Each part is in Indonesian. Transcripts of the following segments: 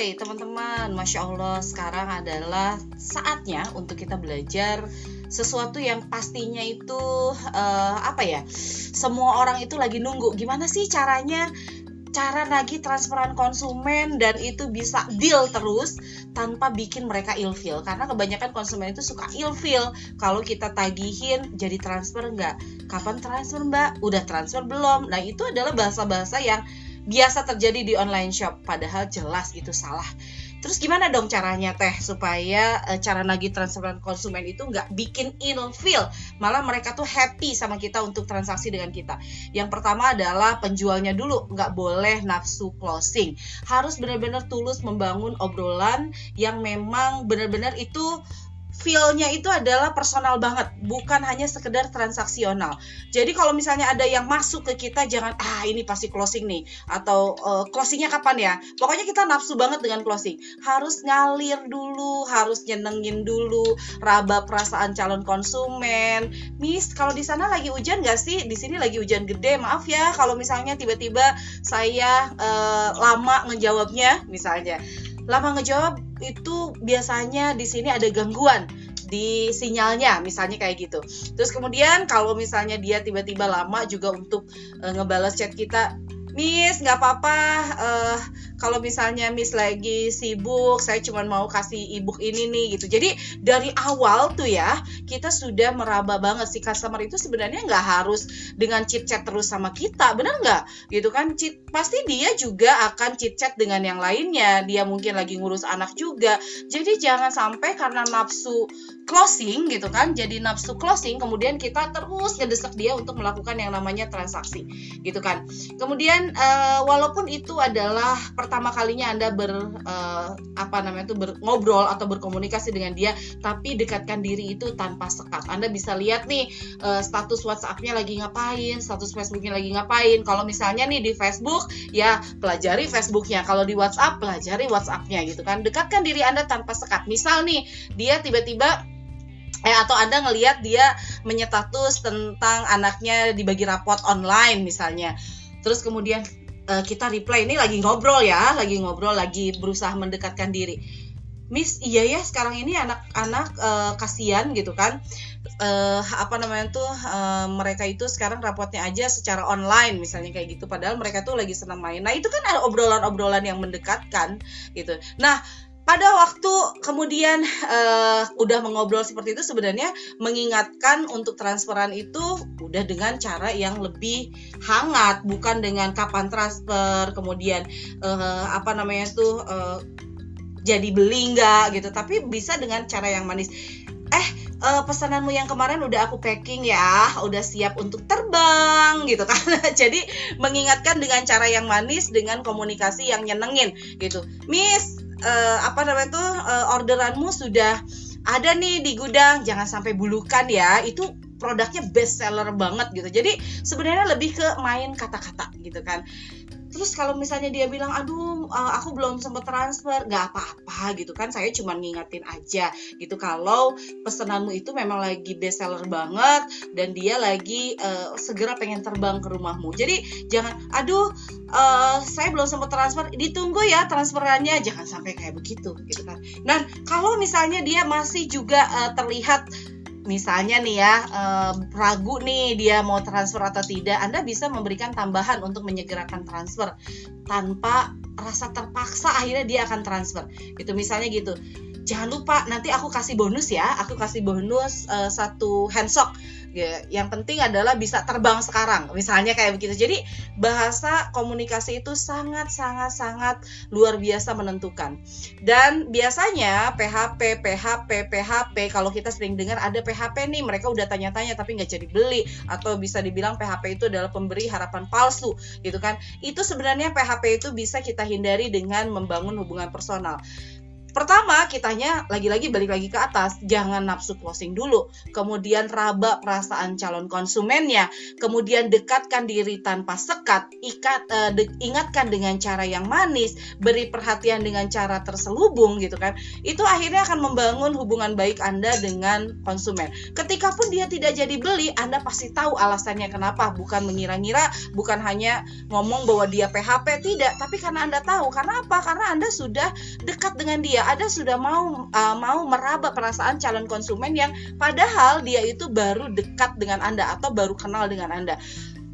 Oke, teman-teman, masya Allah, sekarang adalah saatnya untuk kita belajar sesuatu yang pastinya itu uh, apa ya? Semua orang itu lagi nunggu. Gimana sih caranya? cara nagih transferan konsumen dan itu bisa deal terus tanpa bikin mereka ilfeel karena kebanyakan konsumen itu suka ilfeel kalau kita tagihin jadi transfer enggak kapan transfer mbak udah transfer belum nah itu adalah bahasa-bahasa yang biasa terjadi di online shop padahal jelas itu salah. Terus gimana dong caranya teh supaya e, cara nagih transferan konsumen itu nggak bikin feel, malah mereka tuh happy sama kita untuk transaksi dengan kita. Yang pertama adalah penjualnya dulu nggak boleh nafsu closing, harus benar-benar tulus membangun obrolan yang memang benar-benar itu feel-nya itu adalah personal banget, bukan hanya sekedar transaksional. Jadi kalau misalnya ada yang masuk ke kita jangan ah ini pasti closing nih atau uh, closingnya kapan ya? Pokoknya kita nafsu banget dengan closing. Harus ngalir dulu, harus nyenengin dulu, raba perasaan calon konsumen. Miss, kalau di sana lagi hujan gak sih? Di sini lagi hujan gede. Maaf ya kalau misalnya tiba-tiba saya uh, lama ngejawabnya misalnya lama ngejawab itu biasanya di sini ada gangguan di sinyalnya misalnya kayak gitu. Terus kemudian kalau misalnya dia tiba-tiba lama juga untuk uh, ngebales chat kita Miss nggak apa-apa. Uh, kalau misalnya Miss lagi sibuk saya cuma mau kasih ebook ini nih gitu. Jadi dari awal tuh ya kita sudah meraba banget si customer itu sebenarnya nggak harus dengan chit chat terus sama kita benar nggak? Gitu kan? Chit, pasti dia juga akan chit chat dengan yang lainnya. Dia mungkin lagi ngurus anak juga. Jadi jangan sampai karena nafsu closing gitu kan? Jadi nafsu closing kemudian kita terus ngedesak dia untuk melakukan yang namanya transaksi gitu kan? Kemudian uh, walaupun itu adalah pertama kalinya anda ber uh, apa namanya itu ngobrol atau berkomunikasi dengan dia tapi dekatkan diri itu tanpa sekat. Anda bisa lihat nih uh, status WhatsAppnya lagi ngapain status Facebooknya lagi ngapain. Kalau misalnya nih di Facebook ya pelajari Facebooknya. Kalau di WhatsApp pelajari WhatsAppnya gitu kan. Dekatkan diri anda tanpa sekat. Misal nih dia tiba-tiba eh atau anda ngelihat dia menyetatus tentang anaknya dibagi rapot online misalnya terus kemudian uh, kita reply ini lagi ngobrol ya lagi ngobrol lagi berusaha mendekatkan diri. Miss iya ya sekarang ini anak-anak uh, kasihan gitu kan. Uh, apa namanya tuh uh, mereka itu sekarang rapotnya aja secara online misalnya kayak gitu. Padahal mereka tuh lagi senang main. Nah itu kan ada obrolan-obrolan yang mendekatkan gitu. Nah pada waktu kemudian uh, udah mengobrol seperti itu sebenarnya mengingatkan untuk transferan itu udah dengan cara yang lebih hangat bukan dengan kapan transfer kemudian uh, apa namanya tuh uh, jadi beli nggak gitu tapi bisa dengan cara yang manis eh uh, pesananmu yang kemarin udah aku packing ya, udah siap untuk terbang gitu kan. Jadi mengingatkan dengan cara yang manis dengan komunikasi yang nyenengin gitu. Miss, uh, apa namanya tuh uh, orderanmu sudah ada nih di gudang. Jangan sampai bulukan ya. Itu produknya best seller banget gitu. Jadi sebenarnya lebih ke main kata-kata gitu kan terus kalau misalnya dia bilang aduh uh, aku belum sempat transfer. Nggak apa-apa gitu kan saya cuma ngingetin aja gitu. Kalau pesananmu itu memang lagi best seller banget dan dia lagi uh, segera pengen terbang ke rumahmu. Jadi jangan aduh uh, saya belum sempat transfer ditunggu ya transferannya. Jangan sampai kayak begitu gitu kan. Nah kalau misalnya dia masih juga uh, terlihat misalnya nih ya eh, ragu nih dia mau transfer atau tidak, Anda bisa memberikan tambahan untuk menyegerakan transfer tanpa rasa terpaksa akhirnya dia akan transfer. Gitu misalnya gitu. Jangan lupa nanti aku kasih bonus ya, aku kasih bonus uh, satu handsock ya, yang penting adalah bisa terbang sekarang misalnya kayak begitu. Jadi bahasa komunikasi itu sangat sangat sangat luar biasa menentukan. Dan biasanya PHP PHP PHP kalau kita sering dengar ada PHP nih mereka udah tanya-tanya tapi nggak jadi beli atau bisa dibilang PHP itu adalah pemberi harapan palsu gitu kan. Itu sebenarnya PHP itu bisa kita hindari dengan membangun hubungan personal Pertama, kitanya lagi-lagi balik lagi ke atas, jangan nafsu closing dulu. Kemudian raba perasaan calon konsumennya, kemudian dekatkan diri tanpa sekat, ikat uh, de ingatkan dengan cara yang manis, beri perhatian dengan cara terselubung gitu kan. Itu akhirnya akan membangun hubungan baik Anda dengan konsumen. Ketika pun dia tidak jadi beli, Anda pasti tahu alasannya kenapa, bukan mengira-ngira, bukan hanya ngomong bahwa dia PHP tidak, tapi karena Anda tahu. Karena apa? Karena Anda sudah dekat dengan dia dia ada sudah mau uh, mau meraba perasaan calon konsumen yang padahal dia itu baru dekat dengan Anda atau baru kenal dengan Anda.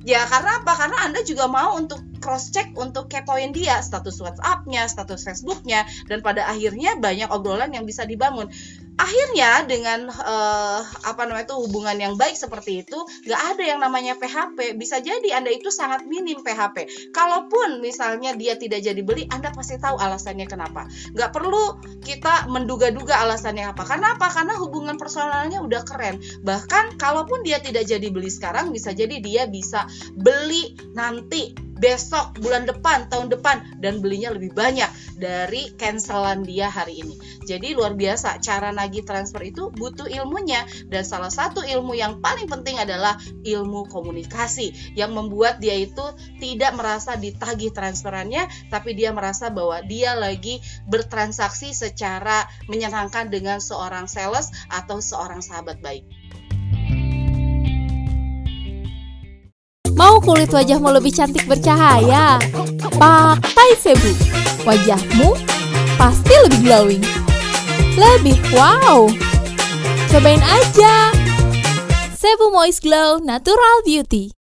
Ya karena apa? Karena Anda juga mau untuk cross check untuk kepoin dia status WhatsApp-nya, status Facebook-nya dan pada akhirnya banyak obrolan yang bisa dibangun akhirnya dengan uh, apa namanya itu hubungan yang baik seperti itu nggak ada yang namanya PHP bisa jadi anda itu sangat minim PHP kalaupun misalnya dia tidak jadi beli anda pasti tahu alasannya kenapa. Nggak perlu kita menduga-duga alasannya apa. Karena apa? Karena hubungan personalnya udah keren. Bahkan kalaupun dia tidak jadi beli sekarang bisa jadi dia bisa beli nanti besok, bulan depan, tahun depan dan belinya lebih banyak dari cancelan dia hari ini. Jadi luar biasa cara nagih transfer itu butuh ilmunya dan salah satu ilmu yang paling penting adalah ilmu komunikasi yang membuat dia itu tidak merasa ditagih transferannya tapi dia merasa bahwa dia lagi bertransaksi secara menyenangkan dengan seorang sales atau seorang sahabat baik. Kulit wajahmu lebih cantik bercahaya? Pakai Febu. Wajahmu pasti lebih glowing. Lebih wow. Cobain aja. Febu Moist Glow Natural Beauty.